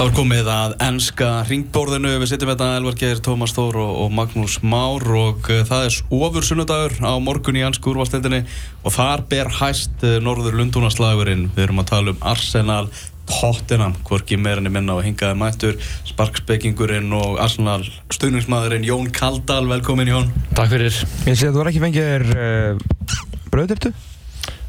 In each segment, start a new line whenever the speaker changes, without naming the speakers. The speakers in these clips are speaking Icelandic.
Það var komið að ennska ringborðinu, við sittum hérna Elvar Geir, Tómas Þór og, og Magnús Már og uh, það er ofur sunnudagur á morgun í ennsku úrvalstendinni og þar ber hæst uh, Norður Lundúnaslagurinn. Við erum að tala um Arsenal, Tottenham, hvorki meirinni minna og hingaði mættur, Sparkspekingurinn og Arsenal stuðningsmaðurinn Jón Kaldal, velkomin Jón.
Takk fyrir.
Ég sé að þú er ekki fengið þér uh, bröðdöftu?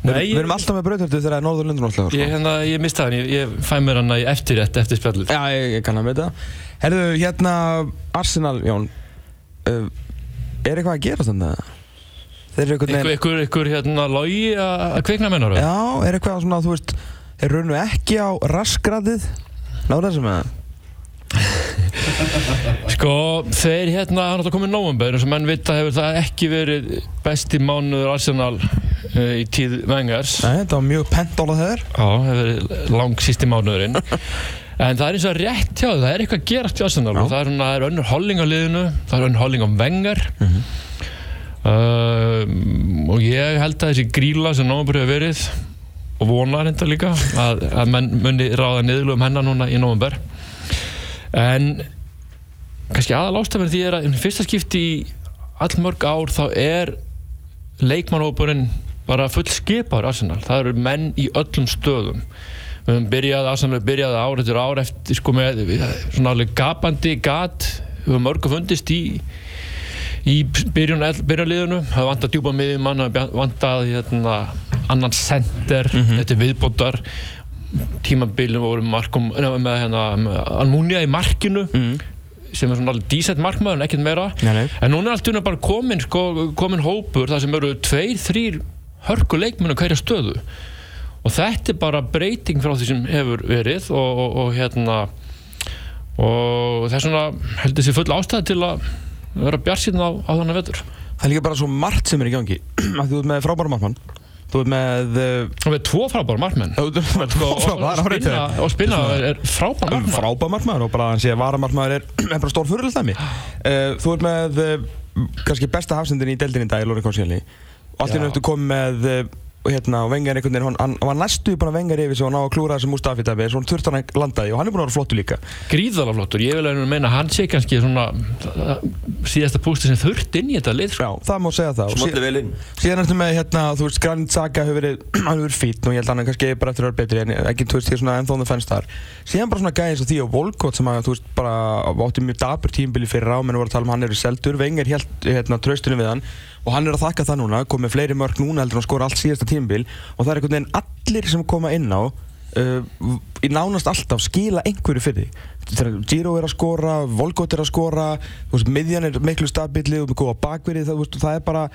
Nei,
Við erum alltaf með bröðdöftu þegar það er Norður Lundunarslagur.
ég, hérna, ég mista hann, ég, ég fæ mér hann í eftirrétt eftir spjallið.
Já, ég, ég kann að veit það. Herðu, hérna, Arsenal, Jón, uh, er eitthvað að gera þannig að þeir eru
Ykkur,
veginn...
ykkur, ykkur hérna logi að að kveikna mennar
Já, er eitthvað svona, þú veist, þeir raunum ekki á raskgradið? Náður þessu með það?
Sko, þeir hérna, hann átt að koma í nóvember eins og menn vita hefur það ekki verið besti mánuður Arsenal uh, í tíð vengars.
Nei, þetta var mjög pentólað þeir.
Já, hefur verið lang sísti mánuðurinn. En það er eins og rétt hjá þau, það er eitthvað að gerast í Arsenal það er, það er önnur holling á liðinu, það er önnur holling á vengar
Mhm.
um, og ég held að þessi gríla sem nóvember hefur verið og vonar þetta líka að, að menn muni ráða niðurlu um hennar núna í nóvember en kannski aðal ástafinn því er að fyrsta skipti í allmörg ár þá er leikmannhópurinn bara full skipaður Arsenal. Það eru menn í öllum stöðum. Við höfum byrjað, Arsenal byrjaði ár eftir ár eftir sko með svona alveg gapandi gat. Við höfum mörgu fundist í í byrjun, byrjunliðinu það vantað djúpa miðjumann það vantað hérna, annan sender þetta er viðbótar tímabilin voru markum, með, hérna, Almunia í markinu
Mm.
sem er svona alveg dísett markmaður en ekkert meira
Nei, nei.
en núna er allt einu bara komin sko, komin hópur þar sem eru tveir, þrýr hörku leikmennu hverja stöðu og þetta er bara breyting frá því sem hefur verið og, og, og hérna og það er svona heldur þessi full ástæði til að vera bjarsinn á, á þannig vetur
Það er líka bara svo margt sem er í gangi. Að þú ert með frábæra markmann. Þú ert með... Uh,
og við tvo frábæra markmenn.
Þú ert með
og, og,
frábæra,
og,
það er
og spinna er, er frábæra markmann
frábæð markmaður og bara hann sé að varamarkmaður er, er bara stór fyrirlega stæmi uh, Þú ert með uh, kannski besta hafsendin í deildin í dag, Lóri Konsjali og allt í nöftu komið með hérna, og vengar einhvern veginn, hann, hann var næstu búin að vengar yfir sig og ná að klúra þessu Mustafi dæmi svona þurft hann að landa í og hann er búin að vera flottu líka.
Gríðalega flottur, ég vil að meina hann sé kannski svona síðasta pústi sem þurft inn í þetta lið sko.
Já, það má segja það. Og síðan,
vel inn.
síðan ertu með hérna, þú veist, Granit Xhaka hefur verið hann hefur verið fýtt og ég held að hann er kannski bara eftir að vera betri en ekki, þú veist, ég er svona ennþá on the fence þar. Síðan bara svona gæði eins og því og Volkot sem að, þú veist, bara átti mjög dabur tímbili fyrir á menn voru að tala um hann eru seldur. Wenger held hérna hann og hann er að þakka það núna, komið fleiri mörg núna heldur að skora allt síðasta tímbil og það er einhvern veginn allir sem koma inn á uh, í nánast alltaf skila einhverju fyrir því. Giro er að skora, Volkot er að skora veist, miðjan er miklu stabili og með góða bakverði, það, það er bara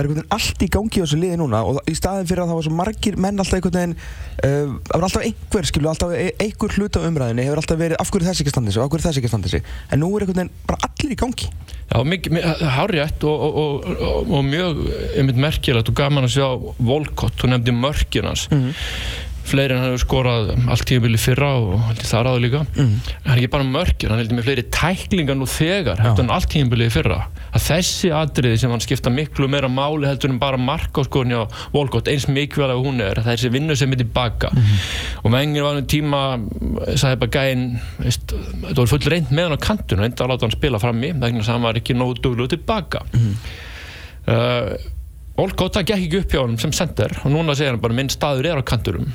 það er einhvern veginn allt í gangi á þessu liði núna og í staðin fyrir að það var svo margir menn alltaf einhvern veginn uh, það var alltaf einhver skilu, alltaf e- einhver hlut á umræðinni hefur alltaf verið af hverju þessi ekki standið sig, af hverju þessi ekki standið sig? En nú er einhvern veginn bara allir í gangi.
Já, hárjætt og, og, og, og, og mjög einmitt merkilegt og gaman að sjá Volkott, þú nefndi mörkin hans. Fleiri en hann hefur skorað allt tímabili fyrra og þar áður líka.
Mm.
hann er ekki bara mörkin, hann heldur með fleiri tæklingar nú þegar, heldur hann allt tímabili fyrra að þessi atriði sem hann skipta miklu meira máli heldur en bara marka á skorni á Volkott, eins mikilvæg að hún er þessi vinnu sem er tilbaka og mengir var um tíma sagði bara gæinn, þetta var full reynd með hann á kantinu, reynda að láta hann spila frammi vegna þess að hann var ekki nógu dugluð tilbaka uh, Volkott það gekk ekki upp hjá hann sem sender og núna segir hann bara minn staður er á kanturum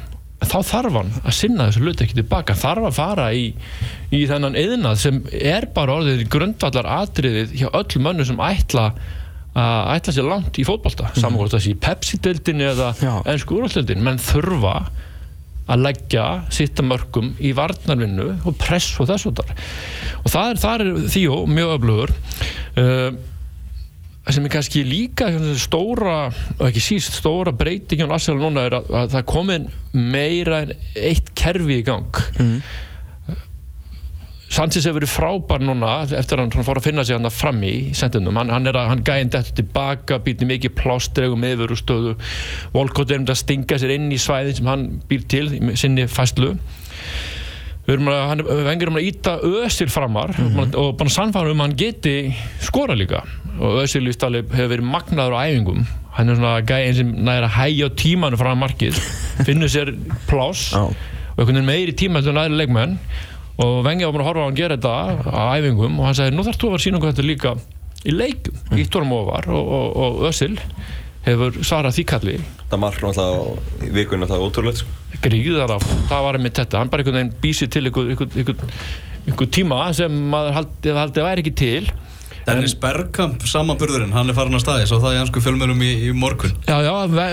þá þarf hann að sinna þessu hluti ekki tilbaka. Þarf að fara í, í þennan yðnað sem er bara orðið grundvallar atriðið hjá öll mönnu sem ætla að ætla sér langt í fótbolta. Mm. saman hvort þessi í Pepsi-dildin eða ennsku úrvaldildin menn þurfa að leggja sitta mörgum í varnarvinnu og press og þess og þar og það er, það er þjó mjög öflugur. Uh, sem er kannski líka stóra og ekki síst stóra breytingin á Arsenal núna er að, að það komin meira en eitt kerfi í gang.
Mhm.
Sanchez hefur verið frábær núna eftir að hann fór að finna sig hann fram í sendinum, hann, hann er að, hann gæði þetta tilbaka, býti mikið plástregum yfir úr stöðu, Volkot er um að stinga sér inn í svæðin sem hann býr til sinni fæslu við erum að, hann vengur um að íta Ösil framar og bara sannfæra um að hann geti skora líka. Og Ösil víst alveg hefur verið magnaður á æfingum. Hann er svona gæðin sem næri að hægja á tímanu fram að markið. Finnur sér pláss
Já.
og einhvern veginn meiri tíma til næri leikmenn. Og Vengi bara að horfa á hann gera þetta á æfingum og hann sagði, nú þarf þú að vera sína okkur þetta líka í leikum, mm. ítt honum ofar og, og, og Össil hefur svarað því kalli?
Það mark náttúrulega í vikunni náttúrulega ótrúlega sko.
gríðar af, það var einmitt þetta. Hann bara einhvern veginn býsi til einhver, einhver, einhver, einhver tíma sem maður haldi, haldi væri ekki til.
Dennis Bergkamp, samanburðurinn, hann er farin að staði svo það er hansku fjölmjölum í, í morgun.
Já, já,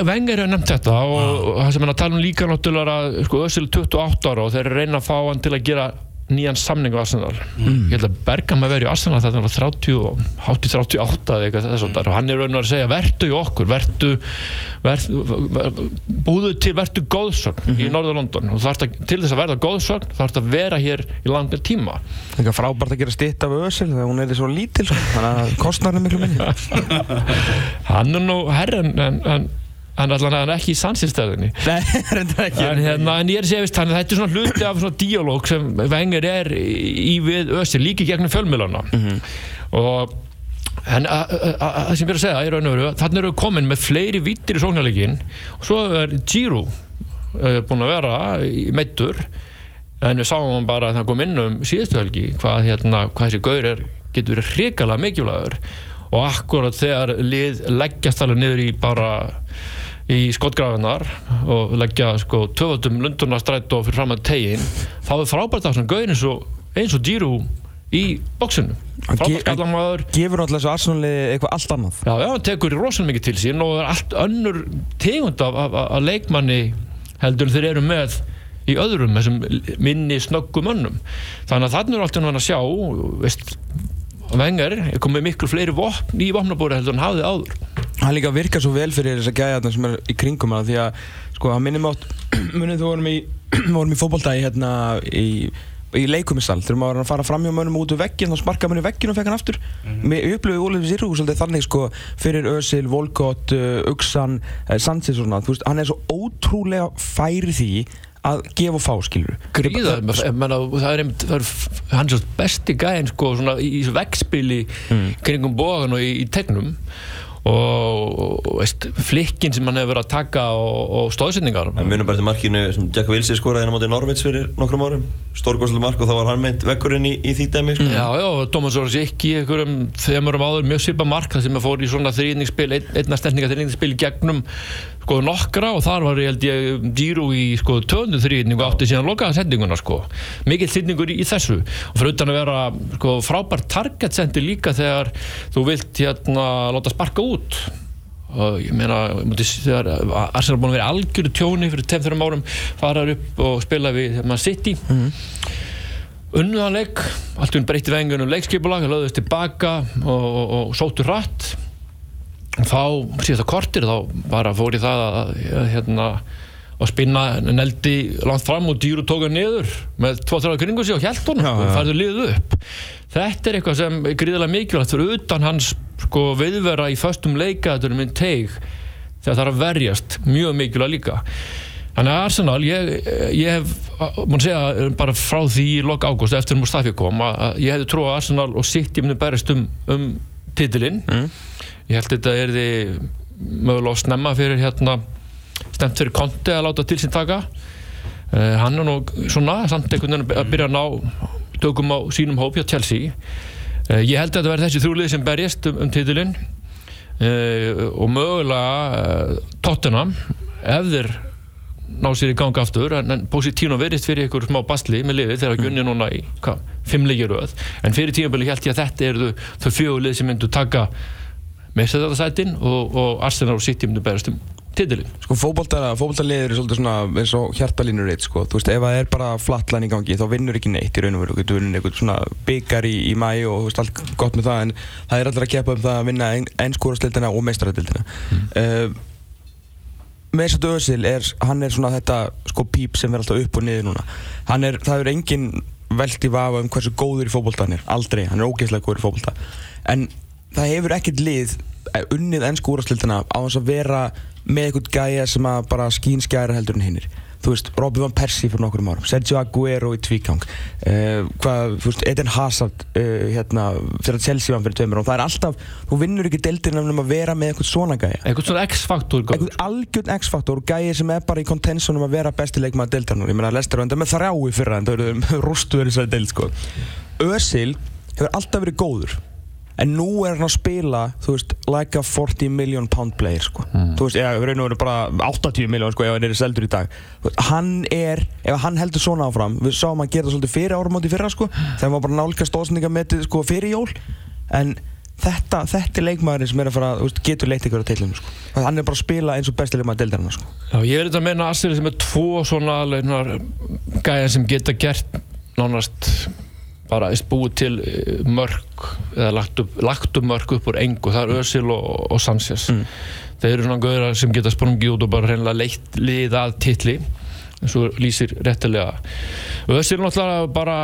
Wenger hefur nefnt þetta og, og það sem hann að tala um líka náttúrulega sko, Össil 28 ára og þeir reyna að fá hann til að gera nýjan samning á Arsenal mm. ég held að Bergam að vera í Arsenal þetta var 30, 38 eða eitthvað þess og hann er raun og að segja verdu í okkur verdu, búðu til verdu góðsögn mm -hmm. í mhm. Norður London og að, til þess að verða góðsögn þarf þetta að vera hér í langa tíma
Það er frábært að gera stitt af Össil þegar hún er svo lítil þannig að kostnar það miklu minni
Hann er nú herran en, en hann er alltaf ekki í sannsýrstæðinni en, hérna, en ég er að segja þetta er svona hluti af svona díalóg sem Wenger er í við Össi líki gegnum fjölmjölana mm -hmm. og en það sem ég er að segja er raun þannig eru við komin með fleiri vittir í sóknarleikin og svo er Giro uh, búin að vera í meittur en við sáum hann bara að það kom inn um síðustu helgi hvað, hérna, hvað þessi gaur er, getur verið hrikalega mikilvægur. Og akkurat þegar lið leggjast alveg niður í bara í skottgrafinar og leggja sko töfaldum lundunarstrætt og fyrir fram að tegin þá er frábært af svona gauðin eins og eins og dýru í bóksinu
frábært skallamæður gefur alltaf þessu arsenali eitthvað allt annað.
Já, já, hann tekur rosalega mikið til sín og er allt önnur tegund af, af, af leikmanni heldur þeir eru með í öðrum þessum minni snöggum önnum þannig að þannig er alltaf hann að sjá veist, vengar er komið miklu fleiri vopn í vopnabóri heldur en hafði áður
hann líka virkar svo vel fyrir þess að gæja sem er í kringum hann því að sko hann minnum átt munið þú vorum í, í fókbóltægi hérna í, í leikumissal þegar maður var að fara fram hjá mönnum út úr veggin og sparka mönnum í veggin og fekk hann aftur mm -hmm. við upplöfum Ólið Sirru svolítið þannig sko fyrir Özil, Volkot, Uxan uh, Sanchez og svona þú veist hann er svo ótrúlega færi því að gefa og fá, skilur
Gríða, það er einmitt hans besti gæðin sko svona í veggspili mm. kringum bógan og í, í tegnum og veist, flikkin sem hann hefur verið að taka og, og stóðsendingar
Við munum bara til markinu sem Jack Wilson skoraði hérna motið Norveits fyrir nokkrum árum stórgóðslega mark og þá var hann meint vekkurinn í, í því dæmi sko.
Já, já, Thomas Orzik í einhverjum þemarum áður mjög svipa mark það sem að fór í svona þrýningsspil einna stendninga þrýningsspil gegnum sko nokkra og þar var ég held ég dýru í sko töndu þrýningu átti síðan lokaða sendinguna sko. Mikill þrýningur í, í þessu. Og fyrir utan að vera sko frábært target sendi líka þegar þú vilt hérna láta sparka út. Og ég meina þegar Arsenal búin að vera algjörðu tjóni fyrir 10-3 árum faraður upp og spila við þegar maður sitt í mm -hmm. unnuðanleik allt um breytti vengun og leikskipulag löðust tilbaka og, og, og sóttu hratt þá síðast á kortir þá bara fór ég það að, að hérna að spinna neldi langt fram og dýru tóka niður með tvo-þrjáða kringu sig og hjælt honum og færðu liðið upp. Þetta er eitthvað sem er gríðilega mikilvægt fyrir utan hans sko viðvera í föstum leikaðurum minn teig þegar það er að verjast mjög mikilvægt líka. Þannig að Arsenal ég, ég hef, múin segja bara frá því í lok ágúst eftir Mustafi kom að ég hefði trú að Arsenal og City myndi bærast um, um titilinn. Mm ég held þetta er því mögulega að snemma fyrir hérna stemt fyrir konti að láta til sín taka. Uh, hann er nú svona samt einhvern veginn að byrja að ná tökum á sínum hópi á Chelsea. Uh, ég held að þetta verði þessi þrjúlið sem berjast um, um títilinn uh, og mögulega Tottenham ef þeir ná sér í ganga aftur en, en Positino verist fyrir einhver smá bastli með liði þegar Gunni núna í hvað, fimm leikir öð en fyrir tímabili held ég að þetta eru þau fjögulið sem myndu taka meðsæðarsætin og, og Arsenal og City myndu berast um titilin.
Sko fókbaltaliður er svolítið svona eins og hjartalínur reitt sko, þú veist ef það er bara flatlæn í gangi þá vinnur ekki neitt í raun og veru, þú getur vunnið eitthvað svona byggar í, í mæ og þú veist allt gott með það en það er allir að keppa um það að vinna einskórastildina og meistaradildina. Mm. Uh, Mesut Özil er, hann er svona þetta sko píp sem verður alltaf upp og niður núna. Hann er, það er engin veld í vafa um hversu góður í fókbalta hann er, aldrei, hann er ógeðslega góður í fókbalta. En það hefur ekkert lið eh, unnið ennsku úrastildina á þess að vera með eitthvað gæja sem að bara skínskjæra heldur en hinnir þú veist, Robin van Persie fyrir nokkur árum Sergio Aguero í tvígang uh, hvað, þú veist, Eden Hazard uh, hérna, fyrir að Chelsea vann fyrir tveimur og það er alltaf, þú vinnur ekki deildir nefnum að vera með eitthvað svona gæja.
Eitthvað svona X-faktor
eitthvað algjörn X-faktor gæi sem er bara í kontensunum að vera besti leikmaður deildarnar ég meina Lester var enda með þrjái fyrra en það eru rústu verið þessari deild sko. Özil hefur alltaf verið góður en nú er hann að spila þú veist, like a 40 million pound player sko. þú veist, eða raun og veru bara 80 million sko, ef hann er seldur í dag hann er, ef hann heldur svona áfram við sáum hann gera það svolítið fyrir árum átti fyrra sko, þegar hann var bara nálgast ósningametið sko, fyrir jól en þetta, þetta er leikmaðurinn sem er að fara veist, getur leitt ykkur á teilinu sko. hann er bara að spila eins og besti leikmaður deildarinnar sko.
Já, ég er þetta að meina Asir sem er tvo svona gæjar sem geta gert nánast bara búið til eh, mörg eða lagt upp, lagt upp mörg upp úr engu, það er Özil og, og Sanchez. Þeir eru svona gauðra sem geta sprungið út og bara reynilega leitt lið að titli eins og lýsir réttilega. Özil náttúrulega bara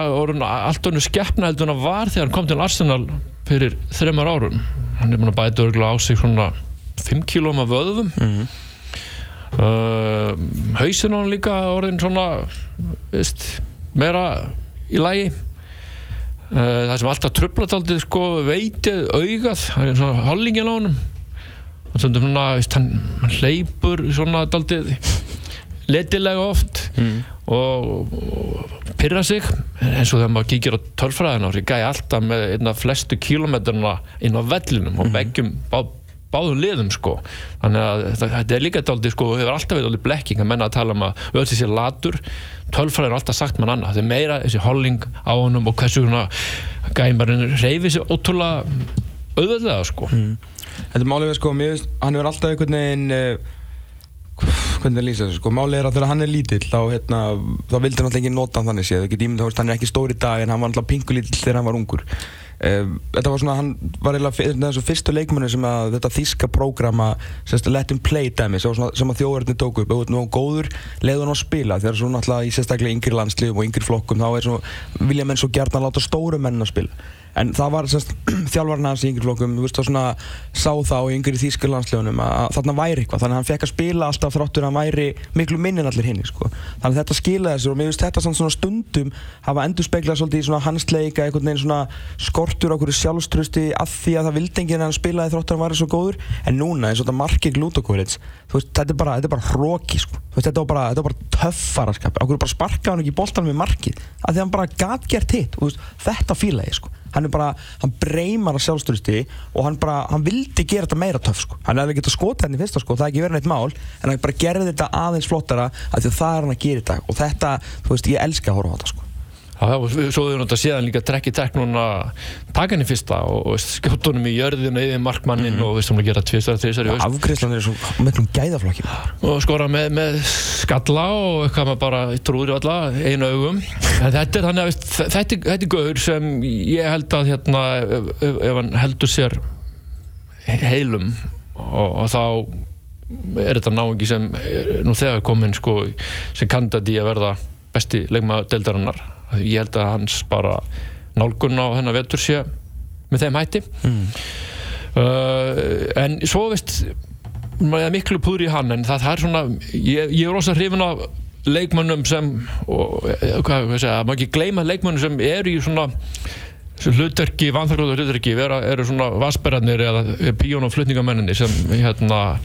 allt önnu skeppna heldur að var þegar hann kom til Arsenal fyrir þreymar árum. Hann er búin að bæta örgulega á sig svona 5 kílóm af vöðvum. Uh, hausinn á hann líka orðin svona veist, meira í lagi það sem alltaf tröflat aldrei sko veitið augað það er svona hollingin á honum og svona veist, hann, hann hleypur svona aldrei letilega oft og, og pyrra sig eins og þegar maður kíkir á tölfræðina og sér gæði alltaf með einna flestu kílometruna inn á vellinum og beggjum bá, báðum liðum sko. Þannig að þetta, er líka dálítið sko hefur alltaf verið dálítið blekking að menna að tala um að öll þessi latur. Tölfræðin er alltaf sagt mann annað. Þetta er meira þessi holling á honum og hversu svona gæmarinn reyfi sér ótrúlega auðvöldlega sko.
Þetta er málið við sko, mér finnst, hann hefur alltaf einhvern veginn uh, hvernig það lýsa þessu sko, málið er að þegar hann er lítill þá, hérna, þá vildi hann alltaf ekki nota hann þannig séð, veist, hann er ekki stór í dag en hann var alltaf pingulítill þegar hann var ungur þetta var svona, hann var eiginlega þessu fyrstu leikmennu sem að þetta þíska prógrama, sérst, let him play dæmi, sem, að þjóðverðin tók upp, ert nú góður, leiðu hann á að spila. Þegar svona alltaf í sérstaklega yngri landsliðum og yngri flokkum, þá er svona, vilja menn svo gjarnan láta stóru menn að spila en það var þjálfarinn hans í yngri flokkum veist svona sá þá í yngri þýskarlandslegunum að, að þarna væri eitthvað. Þannig að hann fekk að spila alltaf þráttur að hann væri miklu minni en allir hinn sko. þannig að þetta skilaði þessu og mér finnst þetta svona stundum hafa endur speklað svolítið í hans leika einhvern veginn svona skortur okkur sjálfströsti að því að það vildi enginn að hann spilaði þráttur að hann væri svo góður. En núna eins og þetta markið glútokorits þetta er bara, er bara hróki sko. Þetta var bara, var bara töffaraskap. Okkur bara sparkaði hann ekki í boltanum með markið? Að því að hann bara gat gert hitt. Þetta fíla ég sko hann er bara, hann breymar að sjálfstyrsti og hann bara, hann vildi gera þetta meira töff sko. hann hefði getað skotið henni fyrsta sko, það er ekki verið neitt mál en hann bara gerði þetta aðeins flottara af því að það er hann að gera þetta og þetta, þú veist, ég elska að horfa á þetta sko.
Svo þau náttúrulega séðan líka trekk í trekk núna taka henni fyrsta og, og skjótt honum í jörðinu yfir markmannin og veist hún að gera tvistar, tvistar í haust.
Afgriðslan er svo miklum gæðaflokki.
Og skora með, með skalla og eitthvað maður bara trúður í alla einu augum. En þetta er þannig að þetta, er- þetta er gaur sem ég held að hérna, ef, ef, hann heldur sér heilum og, og þá er þetta náingi sem er nú þegar komin sko, sem kandidati að verða besti leikmaður deildarinnar ég held að hans bara nálgun á hennar vetur sé með þeim hætti. Uh, en svo veist maður er miklu púður í hann en það, er svona ég, ég er rosa hrifin af leikmönnum sem og, eh, hvað, hvað segja, maður ekki gleyma leikmönnum sem eru í svona hlutverki, vanþarklóta hlutverki eru svona vassberðarnir eða píón og flutningamennir sem hérna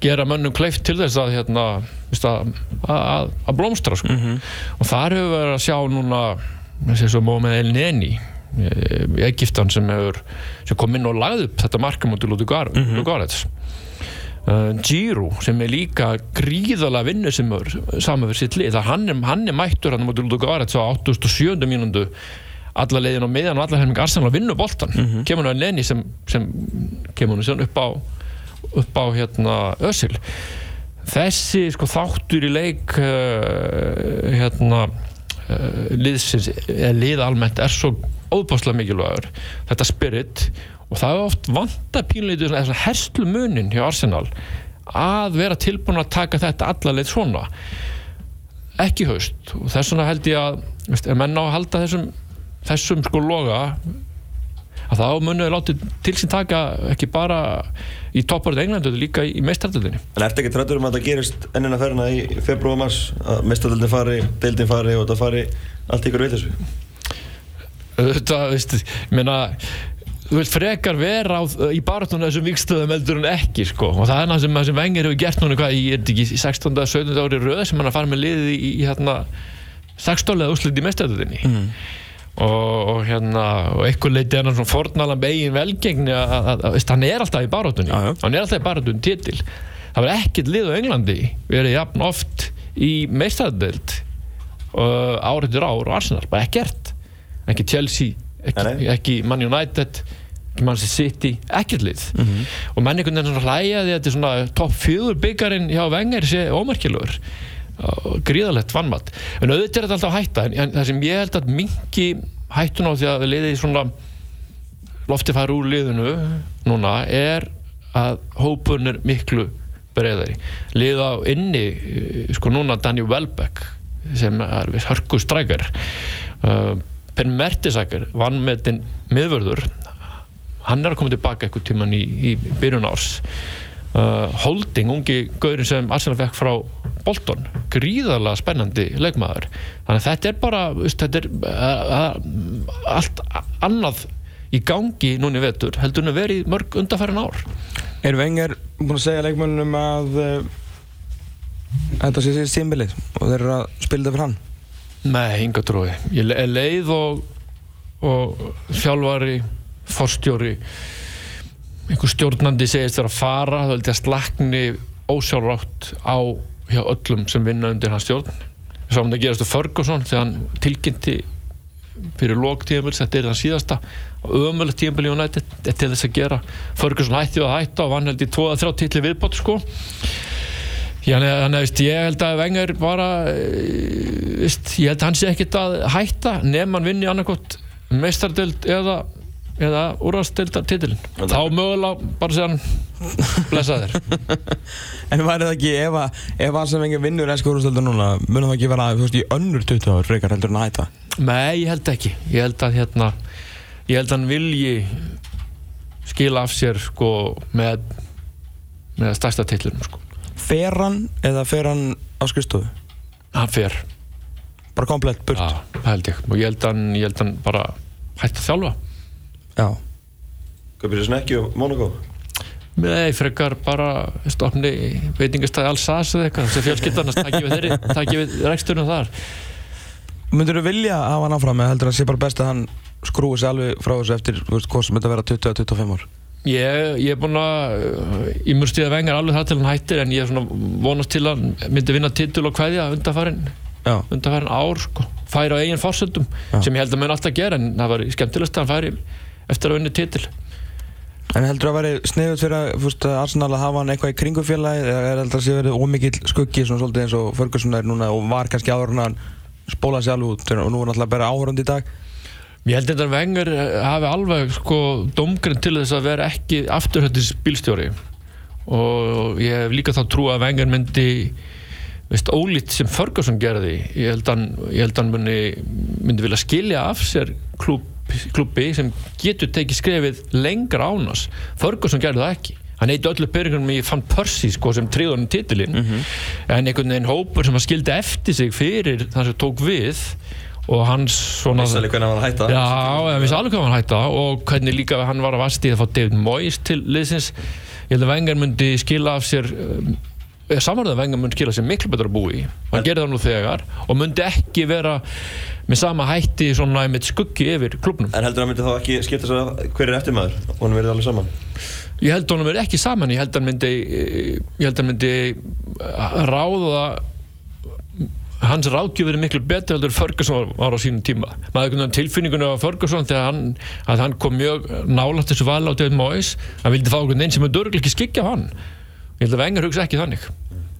gera mönnum kleift til þess að hérna, að, að, að blómstra sko. og þar hefur verið að sjá núna þessi svo Mohamed El Neni Egiptan sem hefur sem kom inn og lagði upp þetta marka mútið Lugarets uh, Giro sem er líka gríðalega vinnu sem er saman fyrir sitt lið. Það hann er, hann er mættur hann mútið Lugarets á 87. mínundu alla leiðin á miðan og alla helming Arsenal að vinna boltan kemur hann að Lenny sem, sem kemur hann upp á upp á hérna Ösil þessi sko þáttur í leik uh, hérna uh, liðsins, eða lið almennt er svo óbáslega mikilvægur þetta spirit og það er oft vanta pínleitið svona herslu munin hjá Arsenal að vera tilbúin að taka þetta allarleið svona. Ekki haust og þess vegna held ég að veist, menn á að halda þessum þessum sko loga að þá munum við látið til sín taka ekki bara í topparöðu Englandu, líka í meistardöldinni
En ertu ekki trættur um að það gerist ennina ferna í februar og mars að mestadöldin fari, deildin fari og það fari allt ykkur veitis
þetta, veist, ég meina þú vilt frekar vera á, í baratunum þessum vikstöðum heldur en ekki sko. og það er það sem, sem Wenger hefur gert núna hvað, ég er ekki í 16. og 17. ári röð sem hann að fara með liðið í, í hérna 16. úrslit í mestadöldinni mm. Og, og hérna og eitthvað leiti hann svona fornalan begin velgengni að, hann er alltaf í
já.
hann er alltaf í baratunni titil. Það var ekkert lið á Englandi verið jafn oft í mestadöld uh, áriður ár og Arsenal, bara ekkert. Ekki Chelsea, ekki,
Nei, nei.
ekki Man United ekki Manchester City, ekkert lið. Og menn einhvern veginn svona hlæja því að þetta er svona topp fjögur byggarinn hjá Wenger sé ómerkilegur. og gríðalegt vannmatt en auðvitað er þetta alltaf hætta en, en það sem ég held að minki hættun á því að liðið svona lofti fara úr liðinu núna er að hópurinn er miklu breiðari. Lið á inni eh, sko núna Daniel Welbeck sem er við hörku strækjar uh, Per Mertesacker vann með þinn miðvörður hann er að koma tilbaka eitthvað tíman í, í byrjun árs uh, Holding, ungi gaurin sem Arsenal fekk frá Bolton gríðarlega spennandi leikmaður þannig að þetta er bara veist, þetta er uh, uh, allt annað í gangi núni vetur heldur hann að vera í mörg undarfærin ár
Er Wenger búinn að segja leikmönnum að þetta sé sér tímbilið og þeir eru að spila þetta fyrir hann?
Nei, hinga tróði. Ég le- leið og, og þjálfari, forstjóri, einhver stjórnandi segist þér að fara, þá held ég að slakni ósjálfrátt á hjá öllum sem vinna undir hans stjórn. Svo hann að gerast þú Ferguson þegar hann tilkynnti fyrir lók tíðanbils, þetta er það síðasta ömulegt tíðanbili í United er til þess að gera. Ferguson hætti og hætti og vann held í 2-3 titli viðbót sko. Þannig að ég held að Wenger bara eh, ég held að hann sé ekkert að hætta nefn hann vinni annarkot meistardöld eða, eða úrvastildar titilin þá mögulega bara segja hann blessa þér.
En væri það ekki ef að ef að sem Wenger vinnur ennsku úrstöldur núna munum það ekki vera þú veist, í önnur 20 ár frekar heldur en að hætta?
Nei, ég held ekki. Ég held að hérna ég held að hann vilji skila af sér sko með með stærsta titlunum sko.
Fer hann eða fer hann á skrifstofu?
hann fer.
Bara komplett burt?
Já, held ég. Og ég held að hann, ég held að hann bara hætti að þjálfa
Já.
Kaupir sér snekki og Monaco
Nei, frekar bara stofni veitingastæði Alsace eða eitthvað sem fjölskyldarnas takki við þeirri takki við reksturinn þar
Myndur þú vilja hafa hann áfram eða heldur það sé bara best að hann skrúi sig alveg frá þessu eftir hvað sem þetta vera 20-25 ár?
Ég, ég er búinn að ég mjög stíða vengar alveg það til hann hættir en ég er svona vonast til að hann myndi vinna titul og kveðja undarfærin
Já.
undarfærin ár sko, færi á eigin fórsöldum sem ég held að mun alltaf gera en það var skemmtilegst að hann færi eftir að vinna titil.
En heldur það að veri sniðut fyrir að, að Arsenal að hafa hann eitthvað í kringu félagi eða er heldur það að sé verið ómikill skuggi svona svolítið eins og Ferguson er núna og var kannski áður hann spólaði sig alveg út og nú er náttúrulega bara áhörund í dag?
Ég held að Vengur hafi alveg sko domgrind til þess að vera ekki afturhættis bílstjóri og ég hef líka þá trú að Vengur myndi veist, ólít sem Ferguson gerði ég held að hann, hann myndi, myndi vilja skilja af sér klub, klubbi sem getur tekið skrefið lengra ánast Ferguson gerði það ekki. Hann heiti öllu byrjunum í Van Persie sko, sem tríðunum titilinn. En einhvern veginn hópur sem að skildi eftir sig fyrir það sem tók við og hans svona
Vissi alveg hvernig hann var að hætta.
Já, ég vissi alveg hvað hann hætta og hvernig líka hann var að vasti að fá David Moyes til liðsins. Ég held að Vengar myndi skila af sér um, samanlega að Vengar myndi skila sér miklu betra búi. Hann gerði það nú þegar og myndi ekki vera með sama hætti svona með skuggi yfir klubnum
En heldur hann myndi þá ekki skipta sér að hver er eftirmaður og hann verið alveg saman
ég held hann verði ekki saman ég held hann myndi ég held hann myndi uh, ráða hans ráðgjöf verið miklu betur heldur Ferguson var á sínum tíma. Maður veginn tilfinningunni á Ferguson þegar hann, hann kom mjög nálægt þessu val á David Moyes hann vildi fá einhvern veginn sem er dörglega ekki skikja hann. Ég held að Vengar hugsa ekki þannig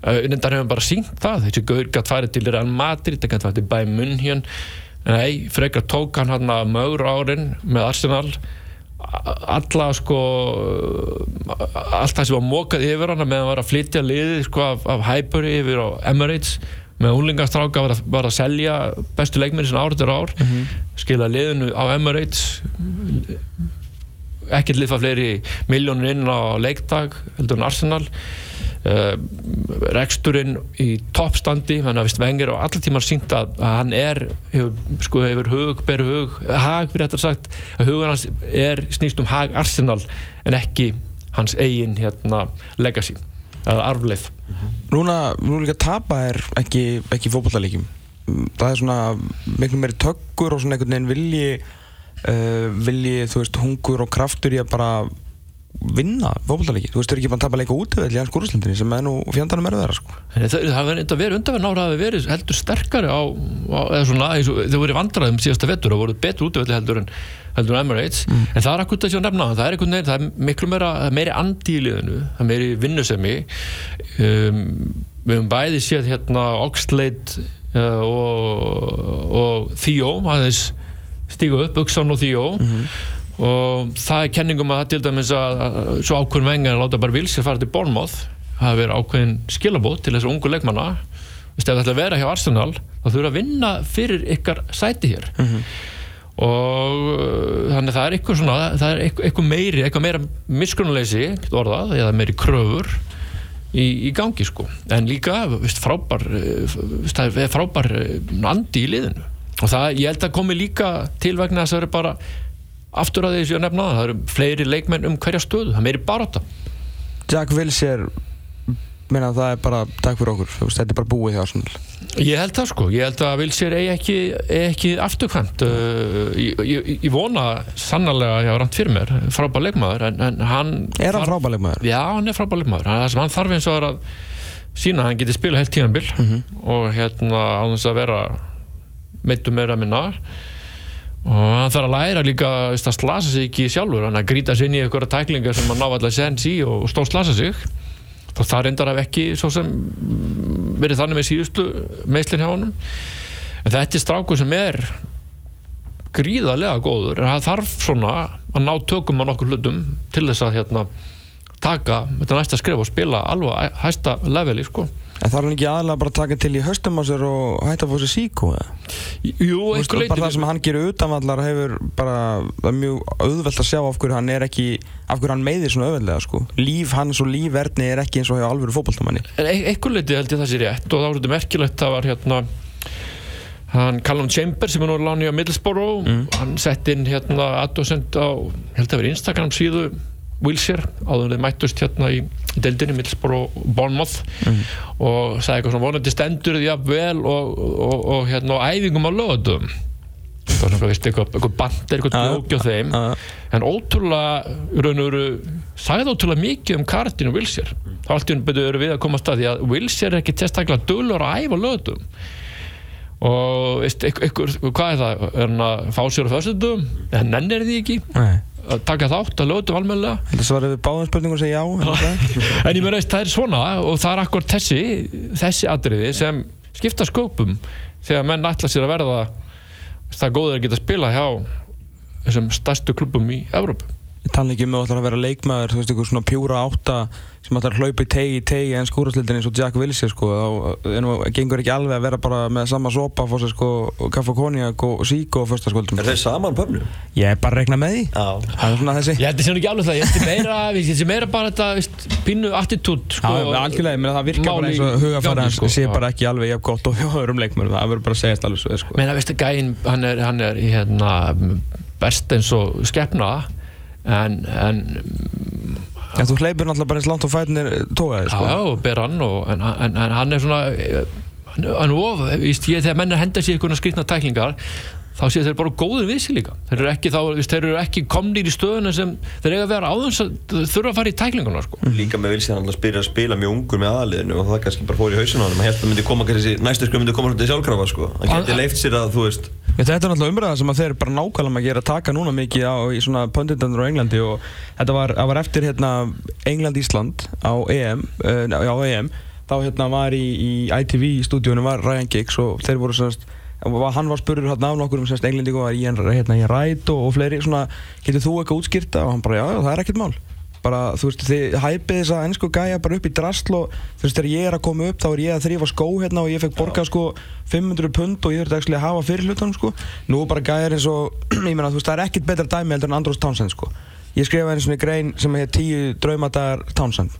en það hefur bara sínt það. Þessi gaur gætt farið til Real Madrid það gætt farið til Bayern München. Nei, frekar tók hann hann að mögur árin með Arsenal. Alla sko allt það sem var mókað yfir hann meðan hann var að flytja liðið sko af, af Highbury yfir á Emirates með úlingastráka var, var að selja bestu leikminni sem árið er ár. Mm -hmm. skila liðinu á Emirates. Ekkert lifa fleiri miljónir inn á leikdag heldur en Arsenal reksturinn í toppstandi þannig að vist Wenger og allir tímar sínt að, að hann er hefur, sko, hefur hug, ber hug hag fyrir þetta sagt að hugan hans er snýst um hag Arsenal en ekki hans eigin hérna, legacy eða arfleif
Núna, nú líka tapa er ekki, ekki fótballalegjum það er svona miklu meiri tökkur og svona einhvern veginn vilji uh, vilji, þú veist, hungur og kraftur í að bara vinna fótballaleiki, þú veist, þau eru ekki bara að tapa leika út í hans skúrúslindinni sem er nú fjandanum er þeirra sko.
Það það verið undanverð nára hafi verið heldur sterkari á, á eða svona, þau voru vandraðum síðasta vettur og voru betur útvöldi heldur en heldur Emirates, en það er akkurat þessi að nefna það er veginn, það er miklu meira það meiri andi í liðinu, það er meiri vinnusemi. Um, við höfum bæði séð hérna Oxlade uh, og, og Theo aðeins stígu upp, Uxan og Theo og það er kenningum að til dæmis að, að svo ákveðin vengar að láta bara vilsir fara til Bournemouth það verið ákveðin skilabót til þessar ungu leikmanna. Það ætla að vera hjá Arsenal þá þurfa að vinna fyrir ykkar sæti hér. Og uh, þannig að það er eitthvað svona það er eitthvað, meiri, eitthvað meira miskunnuleysi, orðað, eða meiri kröfur í, í gangi sko. En líka, vist, frábær uh, vist, það er frábær uh, andi í liðinu. Og það, ég held að komi líka til vegna þess að það eru bara aftur að því sem ég nefna það, eru fleiri leikmenn um hverja stöðu, það er meiri barátta.
Jack Wilshere meina að það er bara takk fyrir okkur, þetta er bara búið hjá Arsenal.
Ég held það sko, ég held að Vilsér eigi ekki, ekki afturkvæmt. Uh, ég, ég, ég vona sannarlega hjá Rand fyrir mér, frábær leikmaður en, en hann
Er hann
þarf-
frábæleik maður?
Já, hann er frábær leikmaður, sem hann þarf eins og er að sína að hann geti spila heilt tímanbil og hérna á þess að vera meittu meira minna og hann þarf að læra líka að slasa sig ekki sjálfur hann að grýta sig inn í einhverja tæklingar sem hann ná alltaf sens í og stóð slasa sig. Og það reyndar af ekki svo sem verið þannig með síðustu meðslinn hjá honum. En þetta er strákur sem er gríðarlega góður. En það þarf svona að ná tökum á nokkur hlutum til þess að hérna taka þetta næsta skrif og spila alveg hæsta leveli sko
En þarf hann ekki aðalega bara að taka til í höstum á sér og hætta að fá sér eða?
Jú,
veist,
einhver
bara það sem hann gerir utanvallar hefur bara, er mjög auðvelt að sjá af hverju hann er ekki, af hverju hann meiðir svona auðveldlega sko. Líf hans og lífverðni er ekki eins og hjá alvöru fótballtamanni.
en ein- einhver leiti held ég það sé rétt og það var þetta merkilegt það var hérna hann Callum Chambers sem er nú láni á Middlesbrough hann sett inn hérna aðdósend á, held að vera Instagram síðu Wilshire, áður þeir mættust hérna í, deildinni Middlesbrough og Bournemouth. Og sagði eitthvað svona vonandi stendur því að vel og, og, og hérna á æfingum á lögatum það var svona eitthvað, eitthvað bandir, eitthvað á þeim.
Já.
en ótrúlega raun og veru sagði ótrúlega mikið um Cardin og Wilshire. Þá allt í raun betur við að koma að stað því að Wilshire er ekki testaklega dölur að æfa lögatum og ykkur, hvað er það? Er hann að fá sér á föstutum en nenn er því ekki?
Nei.
Að taka þátt að lögatum almennilega
Þetta svarið við báðum spurningum og segja já. það það?
en ég meina veist, það er svona og það er akkur þessi þessi atriði sem skipta sköpum þegar menn ætla sér að verða það góður að geta spila hjá þessum stærstu klubum í Evrópu
tala ekki um að það ætlar að vera leikmaður, þú veist, eitthvað svona pjúra átta sem ætlar að hlaupa í tegi í tegi en skúrastildin eins og Jack Wilshere sko. Þá er nú, gengur ekki alveg að vera bara með sama sopa, fór sér sko, og kaffa konjak og síkó á förstaskvöldum.
Er þeir saman pöfnu?
Ég er bara að rekna með því.
Já.
Það er svona þessi.
Ég held þessi ekki alveg það, ég held meira, ég held meira bara þetta veist, pínu attitút sko,
Já, algjörlega, ég meina það virkar bara eins og hans
sko.
sé bara ekki alveg jafn gott og öðrum leikmönnum, það verður bara að segjast alveg svo er, sko.
meina, veistu, gæinn, hann er, hann er hérna, best eins og skepna en, en
En þú hleypur náttúrulega bara eins langt og fætinir tókaði,
já,
sko.
já, ber hann og, en, en, en hann er svona hann, of, ég, þegar menn er henda sér einhverjum skrifna tæklingar þá sé þeir bara góður við sig líka þeir eru ekki, þá, víst, þeir eru ekki komnir í stöðuna sem þeir eiga að vera áðans að þurfa að fara í tæklinguna sko.
Líka með vilsi hann alltaf spyrja að spila mjög ungur með aðliðinu og það kannski bara fór í hausinu á hann. Hann held að myndi koma kannski, næstu sko myndi koma svolítið sjálfkrafa sko. Hann geti leift sér að, þú veist,
Þetta er náttúrulega umræða sem að þeir bara nákvæmlega gera að taka núna mikið á í svona pönditandur á Englandi og þetta var, það var eftir hérna England-Ísland á EM, uh, á EM þá hérna var í, í ITV stúdíunum var Ryan Giggs og þeir voru var- hann var spurður hérna af nokkur um semst Englendingu var Ian, hérna, Ian Wright og, og fleiri svona, getur þú eitthvað útskýrta og hann bara já, það er ekkert mál. Bara, þú veist, þið hæpið þessa ennsku gæja bara upp í drasl og þú veist, þegar ég er að koma upp þá er ég að þrýfa skó hérna og ég fekk borgað sko 500 pund og ég þurfti actually að hafa fyrir hlutunum sko. Nú bara gæjar eins og, ég meina, þú veist, það er ekkert betra dæmi heldur en Andros Townsend sko. Ég skrifaði einu svona grein sem heit 10 draumadagar Townsend.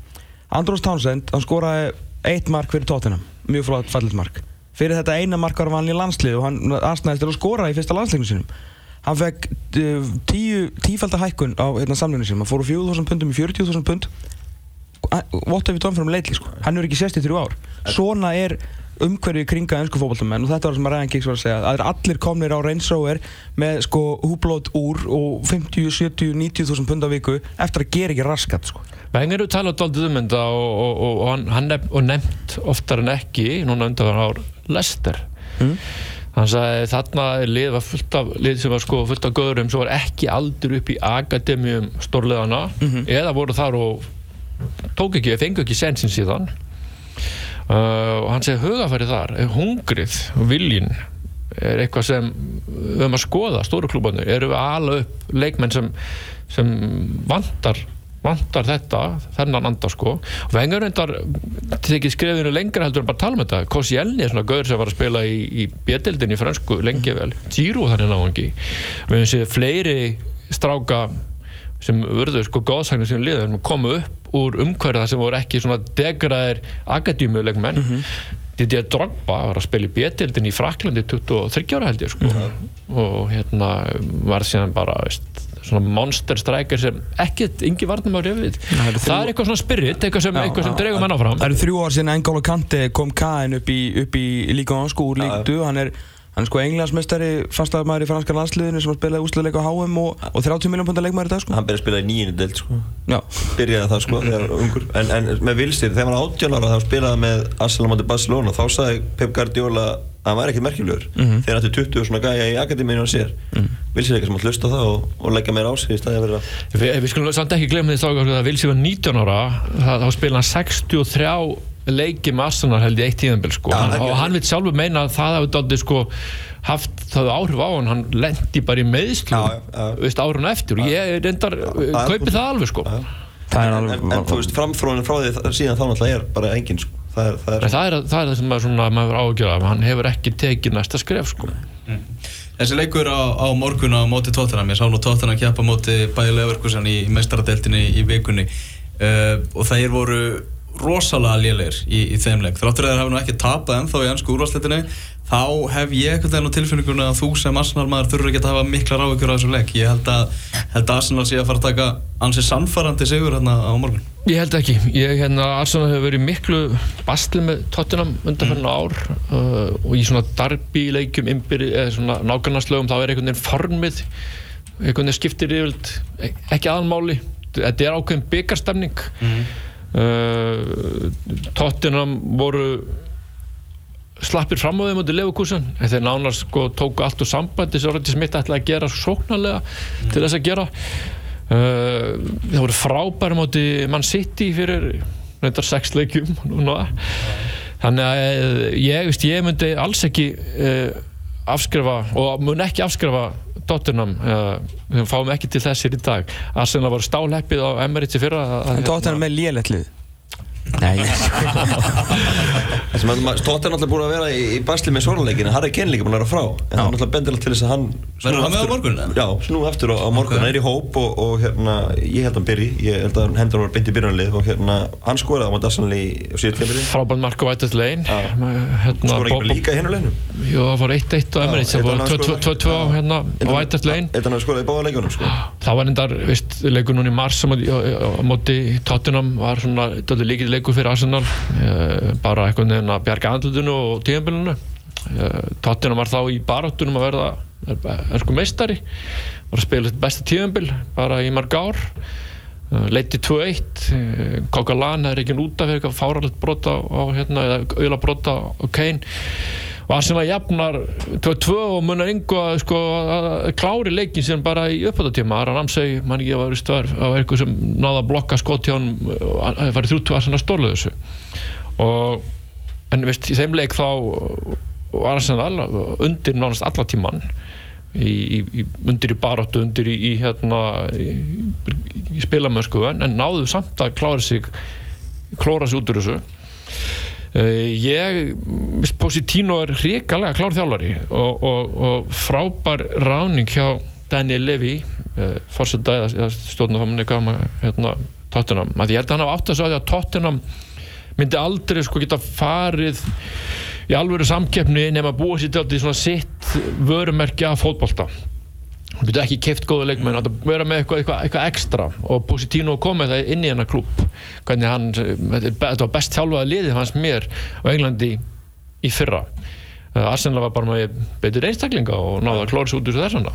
Andros Townsend, hann skoraði eitt mark fyrir Tottenham, mjög flott fallit mark fyrir þetta eina mark var hann í landslið og hann aðsnæðist til að skora í fyrsta landsleikinu sinum hann fekk uh, tíu, tífaldar hækkun á hérna, samluninu sinum hann fór úr 4.000 pundum í 40.000 pund. What have you done for him lately sko. hann er ekki sérst í þrjú ár. Svona er umhverfið kringa ennsku fókbaltamenn og þetta var það sem að Ryan Giggs var að segja að er allir komnir á Rover með sko húblót úr og 50, 70, 90 þúsund pund á viku eftir að gera ekki raskat sko.
Vengar eru talað doldið um þetta og, og, og, og nefnt oftar en ekki núna undan ár Lester mm. hann sagði þarna lið var fullt af lið sem var sko fullt af göðurum sem var ekki aldur upp í akademíum stórleðana mm -hmm. eða voru þar og tók ekki, fengu ekki sensin síðan uh, og hann segi hugafæri þar hungrið og viljin er eitthvað sem við höfum að skoða stóru klúbanu, eru við alveg upp leikmenn sem, sem vantar vantar þetta, þennan anda sko. Og vengar reyndar tekið skrefinu lengra heldur en bara tala um þetta. Koscielny er svona gaur sem var að spila í, í bjettildin í fransku lengi vel. Giro þannig náðan ekki. Við hefum séð fleiri stráka sem vörðu sko góðsæknir sem liður komu upp úr umhverða sem voru ekki svona degraðir akadímulegmenn mm -hmm. Didier Drogba var að spila í bétildin í Fraklandi 23 ára held ég sko. Mm -hmm. og hérna var síðan bara veist, svona monster striker sem ekkert yngi varnum á reyfið það, það er eitthvað svona spirit, eitthvað sem, já, sem dregum henn áfram.
Það eru þrjú ár síðan Engolo Kante kom Kain upp í, í líka ánsku úr líktu, hann er Hann er sko englandsmestari, fastafmaður í franska landsliðinu sem har spilað úsleik á HM og, og 30 miljón pundar leikmaður í dag sko.
Hann byrjaði að spila í nýjunu delt sko. Já. Byrjaði það sko þegar ungur. En, en með Vilsir, þegar hann var 18 ára þá spilaði með Arsenal moti Barcelona þá sagði Pep Guardiola að hann var ekkert merkjulegur. Mm -hmm. Þegar hann ætti 20 svona gæja í akademíinu hann sér. Mm -hmm. Vilsir er eitthvað sem hann hlusta það og, og leggja meira á sig í staði að vera...
Við, við skulum samt ekki glemja því að Vilsir var 19 ára, þá spilaði hann 63 leikið með Arsenal held í eitt tíðanbel sko. ja, og hann vil sjálfur meina að það hefði aldrei sko haft það áhrif á hann. Hann lendi bara í meðslu árun eftir. Og ég reyndar kaupið það alveg sko.
En, en, en þú veist framfrónin frá því síðan þá náttúrulega er bara engin sko.
Það er það, er, það, er, það, er það sem maður, svona, maður ágjörða hann hefur ekki tekið næsta skref sko. Mm.
Þessi leikur á, á morgun á móti Tottenham, ég sá nú Tottenham kjapa móti Bæli Leverkusen í meistaradeltinni í vikunni. Uh, og það er voru rosalega lélegir í, í þeim leik. Þráttur að þeir hafa nú ekki tapað ennþá í ennsku úrvarsleitinni þá hef ég ekkert enn á tilfinninguna að þú sem Arsenal maður þurfur ekki að hafa mikla ráðugjur á þessu leik. Ég held að, held að Arsenal sé að fara að taka ansið sannfarandi sigur hérna á morgun.
Ég held ekki, ég hérna Arsenal hefur verið miklu bastli með Tottenham undanferðina mm. ár uh, og í svona darbi leikjum eða svona nákvæmnarslögum þá er einhvern veginn formið einhvern veginn skiptir yfirlt ekki aðanmáli þetta er ákveðin byggarstefning mm. Uh, Tottenham voru slappir fram á þeim í Leverkusen en þeir nánast sko tóku allt úr sambandi sem Röndi Smith ætlaði að gera sóknarlega mm. til þess að gera uh, það voru frábæri móti mann City fyrir reyndar sex leikjum núna. þannig að eh, ég, ég myndi alls ekki afskrifa og mun ekki afskrifa Tottenham við fáum ekki til þessir í dag. Arsenal var stáleppið á Emirates í fyrra
En Tottenham er lélettlið Nei.
Stótt er náttúrulega búin að vera í, í basli með svonleikin Harry Kane líka búin að vera frá. En það er náttúrulega bendilegt til þess að hann
Verður hann með á morgun?
Já, snú eftir á, á morgun. Okay. er í hóp og, og hérna ég held að hann byrji, ég held að hendur hann var beint í byrjanlið og hérna hann skoraði á maður Dassanli á síðan tímili
Frábært Marko Vætast legin
hérna, Skoraði ekki líka í hennu leginu?
Jú, það var 1-1 á Emirates það var 2-2 hérna á Vætast legin
Þetta hann skoraði í báða leikunum sko
leikur fyrir Arsenal. Eh, bara eitthvað nefn að bjarga andlutinu og tíðanbylunu eh, Tottenham var þá í baráttunum að verða ösku meistari. Var að spila besta tíðanbyl bara í marg ár. Leiti 2-1 Kokalan er ekki út af eitthvað fáralegt brota á hérna, eða auðla brota á Kane var sem að jafnar 2-2 og munar yngu sko, að klári leikin sem bara í uppháttatíma Aran Ramsey, mann ekki að var það var eitthvað sem náða að blokka hann það var þrjúttu að stórlega þessu. Og en veist, í þeim leik þá var Arsenal undir nánast alla tíman í, í, undir í baróttu undir í, í hérna spilamösku en náðu samt að klára sig klóra sig út úr þessu ég, Positino er hrikalega klár þjálfari og, og, og frábær ráning hjá Daniel Levy uh, fórseta eða stjórnafamunni hérna, Tottenham, að ég held að hann hafa átt að að Tottenham myndi aldrei sko geta farið í alvöru samkeppni nema búið sér til svona sitt vörumerki af fótbolta hann getur ekki keift góða leikmenn? Að vera með eitthvað, eitthvað, eitthvað ekstra. Og Positino komið það inn í hennar klúb hvernig hann, þetta var best þjálfaði liðið hans mér á Englandi í fyrra. Arsenal var bara með betur einstaklinga og náða að klóra sér út úr þessana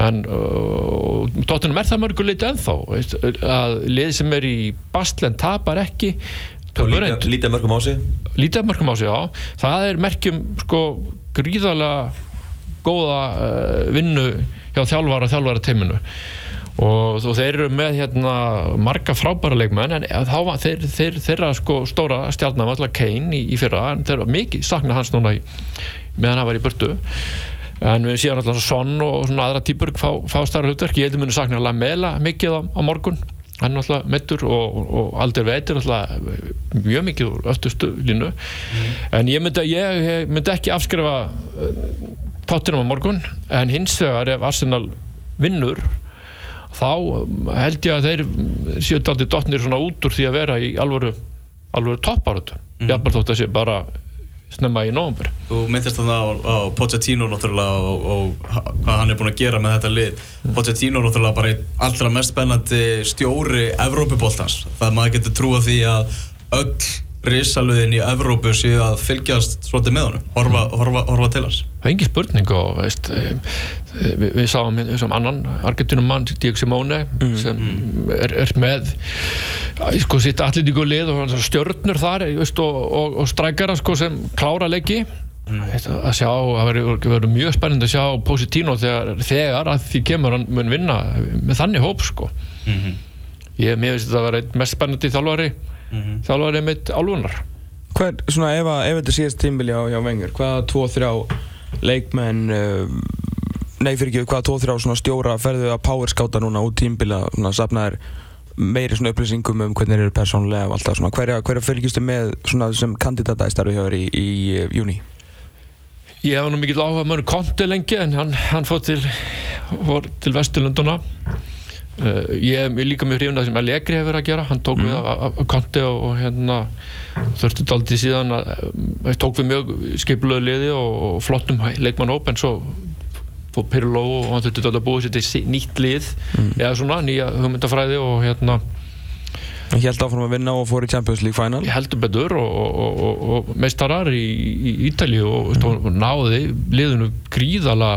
en uh, tóttunum er það mörgulegt ennþá. Veist, að lið sem er í Bastlen tapar ekki.
Lítið mörgum á sig.
Lítið mörgum á sig, já. Það er merkjum sko gríðarlega góða uh, vinnu hjá þjálfara þjálfara teiminu. Og, og þeir eru með hérna marga frábæra leikmenn en þá var þeir, þeir, þeirra sko stóra stjálna var alltaf Kane í, í fyrra en þeir var mikið sakna hans núna í, meðan hann var í burtu. En við séum alltaf Son og svona aðra týpur fá, fá starra hlutverk, ég heldur muni sakna Lamela mikið á, á morgun. Hann er alltaf mittur og, og aldrei veitir alltaf mjög mikið úr öftustu línu. Mm. en ég myndi, ég, ég myndi ekki afskrifa tóttinum á morgun en hins vegar ef Arsenal vinnur þá held ég að þeir séu aldrei dotnir svona út úr því að vera í alvöru, alvöru topparötu mm. jafnveg þótt að sé bara snemma í nógumver
Þú myndist þannig á, á Pochettino náttúrulega og, og hvað hann er búin að gera með þetta lið. Mm. Pochettino náttúrulega bara allra mest spennandi stjóri Evrópubóltans það maður getur trúa því að öll risaluðin í Evrópu séu að fylgjast svolítið með honum, horfa, horfa, horfa til hans
Það er engin spurning og veist, eh, við, við sáum sem annan Argentinum mann, Diego Simone mm, sem mm. Er, er með sko sitt allitíku lið og stjörnur þar veist, og, og, og strækjara sko, sem klára leiki mm. að sjá, það verður mjög spennend að sjá Positino þegar, þegar að því kemur hann mun vinna með þannig hóp sko -hmm. ég meðvist að það verður mest spennandi þjálfari mm -hmm. þjálfarið mitt álvunar
Hver, svona ef, að, ef þetta síðast tímbili á, hjá Vengur hvaða 2-3 leikmenn uh, nei fyrir ekki, hvaða 2-3 svona stjóra ferðu að powerskáta núna út tímbili að sapna þér meiri svona upplýsingum um hvernig þeir eru persónulega og allt það svona, hverja, hverja fylgjustu með svona sem kandidata í starfi hjá þér í, í, í júni?
Ég hef nú mikill áhuga mörg konti lengi en hann, hann fór til, til Vesturlunduna Uh, ég er líka mjög hrifin að það sem Allegri hefur verið að gera hann tók mm. við af konti og, og hérna þurfti þetta aldrei síðan að uh, tók við mjög skipluðu liði og, og flottum leikmann hóp en svo fór Pirlo og hann þurfti þetta að búið sér til nýtt lið mm. eða svona nýja hugmyndafræði og hérna
Ég held áfram að vinna og fór í Champions League final
Ég heldur betur og, og meistarar í, í Ítali og mm. náði liðinu gríðala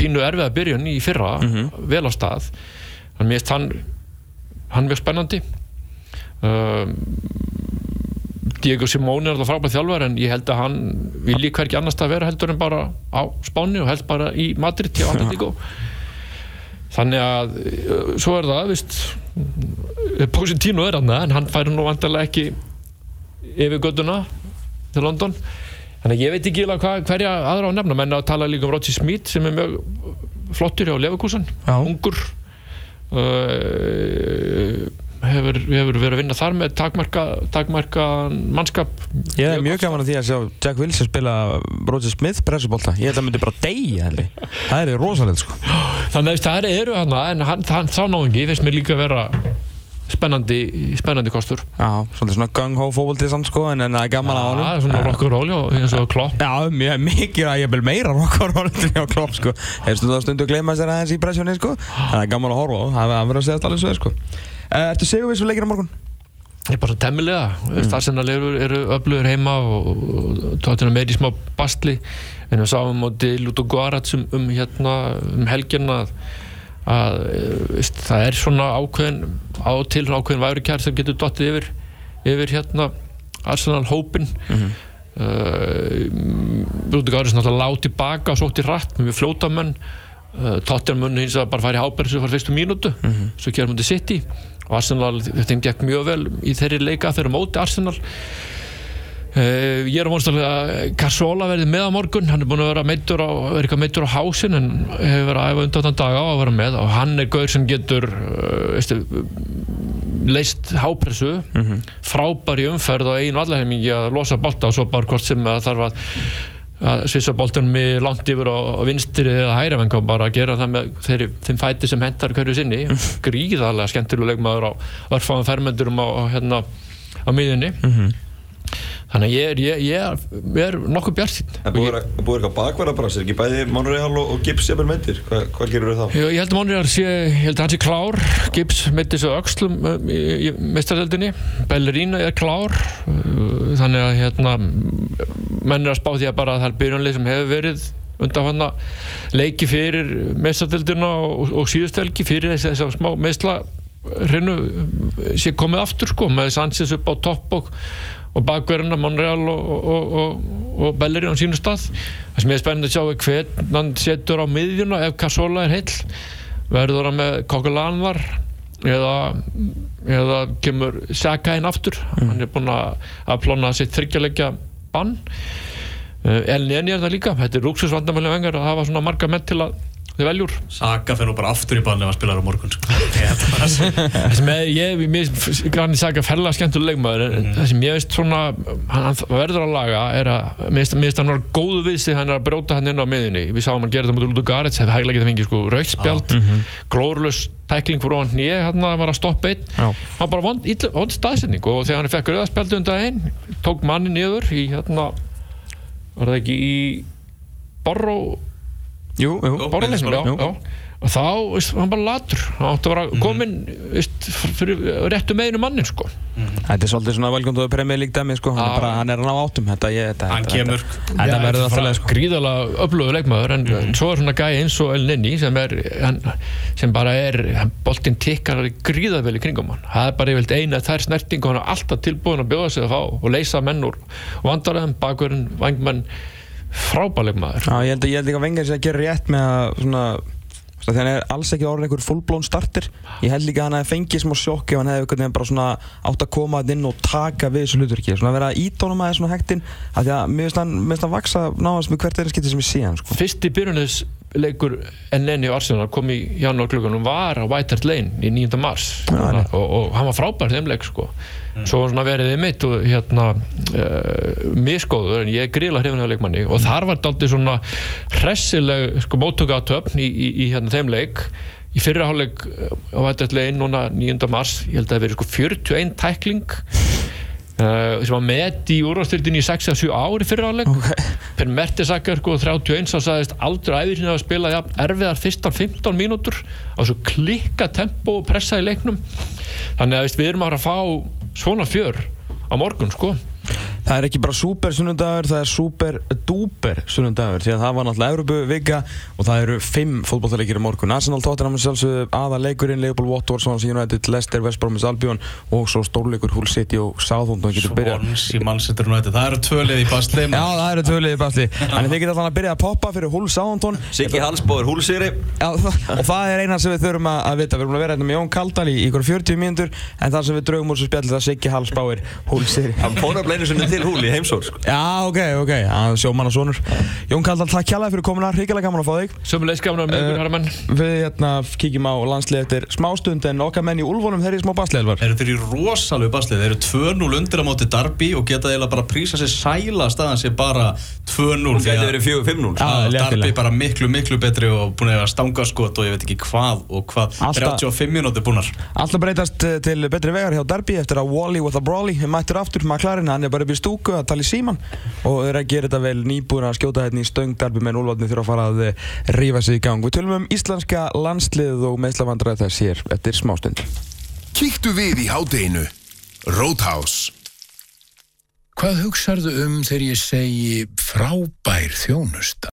pínu erfið að byrja í fyrra -hmm. vel á stað þannig að mér finnst hann hann er mjög spennandi. Um, Diego Simone er alltaf frábæð þjálfar en ég held að hann vilji hverki annars að vera heldur en bara á Spáni og held bara í Madrid hjá Atletico. Þannig að uh, svo er það vist Positino er hann en hann fær nú vantarlega ekki yfir göduna til London. Þannig að ég veit ekki hva, hverja aðra á nefna. Menn að tala líka um Roger Smith sem er mjög flottur hjá Leverkusen ungur hefur, hefur verið að vinna þar með takmarka, takmarka mannskap?
Ég er mjög gaman að því að sjá Jack Wilson spila Roger Smith pressubólta, ég held að það myndi bara deyja það er rosalega sko.
þannig að það eru hann en hann, hann sá náðungi, finnst mér líka að vera spennandi, spennandi kostur.
Já, svolítið svona gung-ho fókvöldið sann sko en það er gaman að honum.
Já, svona rock'n'roll og eins og klopp.
Já, mjög mikið að ég vil meira rock'n'roll en klopp sko. Hefstu það stundu að gleyma sér aðeins í pressjóni sko? Það er gaman að horfa og það verður að segja allir svo sko. Uh, Ertu segjum við svo leikir á morgun?
Ég er bara temmilega, mm. það sem að eru öflugur heima og tóttina meiri smá bastli en við sáum á Dilut og Guarats um, um, hérna, um helgjana að veist, það er svona ákveðin á til ákveðin værikær sem getur dottið yfir, yfir hérna Arsenal hópin mm -hmm. uh, Rúdegárið er náttúrulega lág tilbaka og sótt í rætt með fljótamenn uh, Tottenham hins að bara fara í háberð sem fara fyrstu mínútu mm -hmm. svo kjærum við til City og Arsenal þeim gekk mjög vel í þeirri leika þeirra móti Arsenal Uh, ég er á vonstaflega að Carsola verði með á morgun, hann er búin að vera meittur á, verið eitthvað meittur á hásin en hefur verið að æfa undan dag á að vera með. Og hann er gaur sem getur uh, veistu, leist hápressu mm -hmm. frábær í umferð og einu allarheimingi að losa bolta og svo bara hvort sem það þarf að að svissa boltanum í langt yfir á vinstri eða hæra venga og bara gera það með þeirri, þeim fæti sem hendar hverju sinni. Gríðarlega skemmtilega leikmaður á örfáðan fermendurum á, hérna, á miðunni þannig að ég er, ég, ég er, er nokkuð bjart sín
Það búið að eitthvað bakværa bara, er ekki bæði Monreal og, Gibbs jafnvel meittir? Hva, hvað gerur þau þá?
Ég, ég held að Monreal sé, ég held að hann sé klár. Gibbs meiti svo öxlum í, í mestardeldinni, Bellerína er klár. Þannig að hérna menn er að spá því að bara það er byrjunlið sem hefur verið undan hann leiki fyrir mestardeldina og, og síðustelgi fyrir þess að smá meðsla hreinu sé komið aftur sko með Sanchez upp á topp og, og bakverðina Monreal og, og, og, og Bellerín á sínu stað. Það sem ég er spennandi að sjá er hvern hann setur á miðjuna ef Cassola er heill. Verður hann með Kokelan var eða, eða kemur Saka inn aftur. Hann er búinn að plana sitt þryggjalegja bann. Uh, Elneni er það líka. Þetta er rúksusvandamæli vengar að hafa svona marga menn til að þið veljur
Saka fer nú bara aftur í bann ef hann spilar á morgun sko. Ég
ég, mér grann Saka ferlega skemmtuleg leikmaður. En það sem ég veist svona hann, hann verður að laga er að mér finnst- finnst hann var góðu við sig hann er að bróta hann inn á miðunni við sáum hann gera þetta út úr Garets hefði hæglega getað fengið sko raukspjald glórulus tækling fyrir hann nýja hann var að stoppa einn.
Já.
hann bara vond, staðsetning og þegar hann fekk rauðaspjaldu undan einn tók manni niður í hérna var það ekki í Borró
Jú, jú.
Borraleiknum, já, já. Og þá, veist, hann bara latur. Hann átti að vera komin veist, fyrir réttu meginu mannin sko.
Þetta er svolítið svona velgjónduðu League dæmi sko, hann er bara, hann er að ná áttum. Þetta, ég, þetta,
Hann kemur.
þetta, þetta verður alltaf leið sko.
gríðalega öflugur leikmaður en svo er svona gæi eins og El Nini sem, er, hann, sem bara er hann- boltinn tikkar gríðað vel í kringum hann. Það er bara yfirleitt eina þær snerting og hann er alltaf tilbúin að bjóða sig að fá og leysa menn úr vandaröðum, bakurinn, vangmenn frábæleikmaður
Já, ég held að ég held líka að Vengar sé að gera rétt með að svona Þannig að hann er alls ekki orðin einhver fullblón starter. Ég held líka að hann hefði fengið smá sjokk ef hann hefði veginn bara svona átt að koma inn og taka við þessu hlutur ekki Svona að vera ítónum aðeins svona hægtinn af Því að mér finnst hann, hann vaksa náðast með hvert einu skipti sem ég sé hann sko.
Fyrsti byrjunis leikur Enneni og Arsenal kom í janúar klukkanum var á White Hart Lane í 9. mars.
Já,
og, og hann var frábær þeim leik sko. Svo var svona verið þið mitt og hérna uh, misgóður en ég er gríla hrifin af leikmanni og þar var þetta aldrei svona hressileg sko, móttökatöfn í, í, í hérna, þeim leik í fyrra hálfleik á White Hart Lane núna 9. mars ég held að það verið sko 41 tækling Uh, sem var met í úrvastildinni í 6-7 ári fyrir áleik okay. Per Mertesacker sko 31 sá sagðist aldrei æðir sinni að spila ja, erfiðar fyrstan 15 mínútur á svo klikka tempo og pressa í leiknum þannig að við erum að fara að fá svona fjör á morgun sko
Það er ekki bara super sunnundagur, það er super duper sunnundagur því að það var náttúrulega Európu vika og það eru fimm fótballtaleikir í morgun. Arsenal, Tottenham, sjálfsögðu aða leikurinn Liverpool, Watford, Swansea United, Leicester, West Bromwich Albion og svo stórleikur Hull City og Southampton getur byrjað.
Svons í mannsettur United Það eru tvölið í basli.
Já, það eru tvölið í basli. Þannig þið getur alltaf að byrja að poppa fyrir Hull Southampton.
Siggi Hallsbóður, húlsýri
Já, og það er eina sem við þurfum að, að vita. Við erum að vera með Jón Kaldal í ykkur 40 mínútur en það sem við draugum úr svo spjalli það Siggi Hall spáir Hull City
Hann fór að bleinu sinni til húl í heimsór sko.
Já, ok, ok, sjómann og sonur. Jón Kaldal, takk kjærlega fyrir komuna, hrigalega gaman að fá þig.
Sömulegis gafna með ykkur
Eh,
herramenn.
Við hérna kíkjum á landslið eftir smástund en okkar menn í Úlfónum þeir eru í smá basliðelvar.
Þeir eru þeir í rosalegu basli, þeir eru 2-0 undir á móti Darby og geta eiginlega bara að prísa sér sæla staðan sér bara 2-0
Hún
því
gæti
að-
verið 4-5-0
Já.
að
léttilega.
Darby bara miklu, miklu betri og búin að eiga stangaskot og ég veit ekki hvað og hvað,
Alltaf-
35 mínúti búnar.
Alltaf breytast eh, til betri vegar hjá Derby eftir að Wally with a Brawley mættur aftur. McLaren, hann er bara upp í stúku að tala í síman og þeir eru að gera þetta vel nýbúin að skjóta hérna í stöng Derby menn Úlfarni þurfa að fara að eh, rífa sig í gang Við tölum um íslenska landslið og meðslavandræð þess hér eftir smástund
Kíktu við í hádeginu. Roadhouse. Hvað hugsarðu um þegar ég segi frábær þjónusta?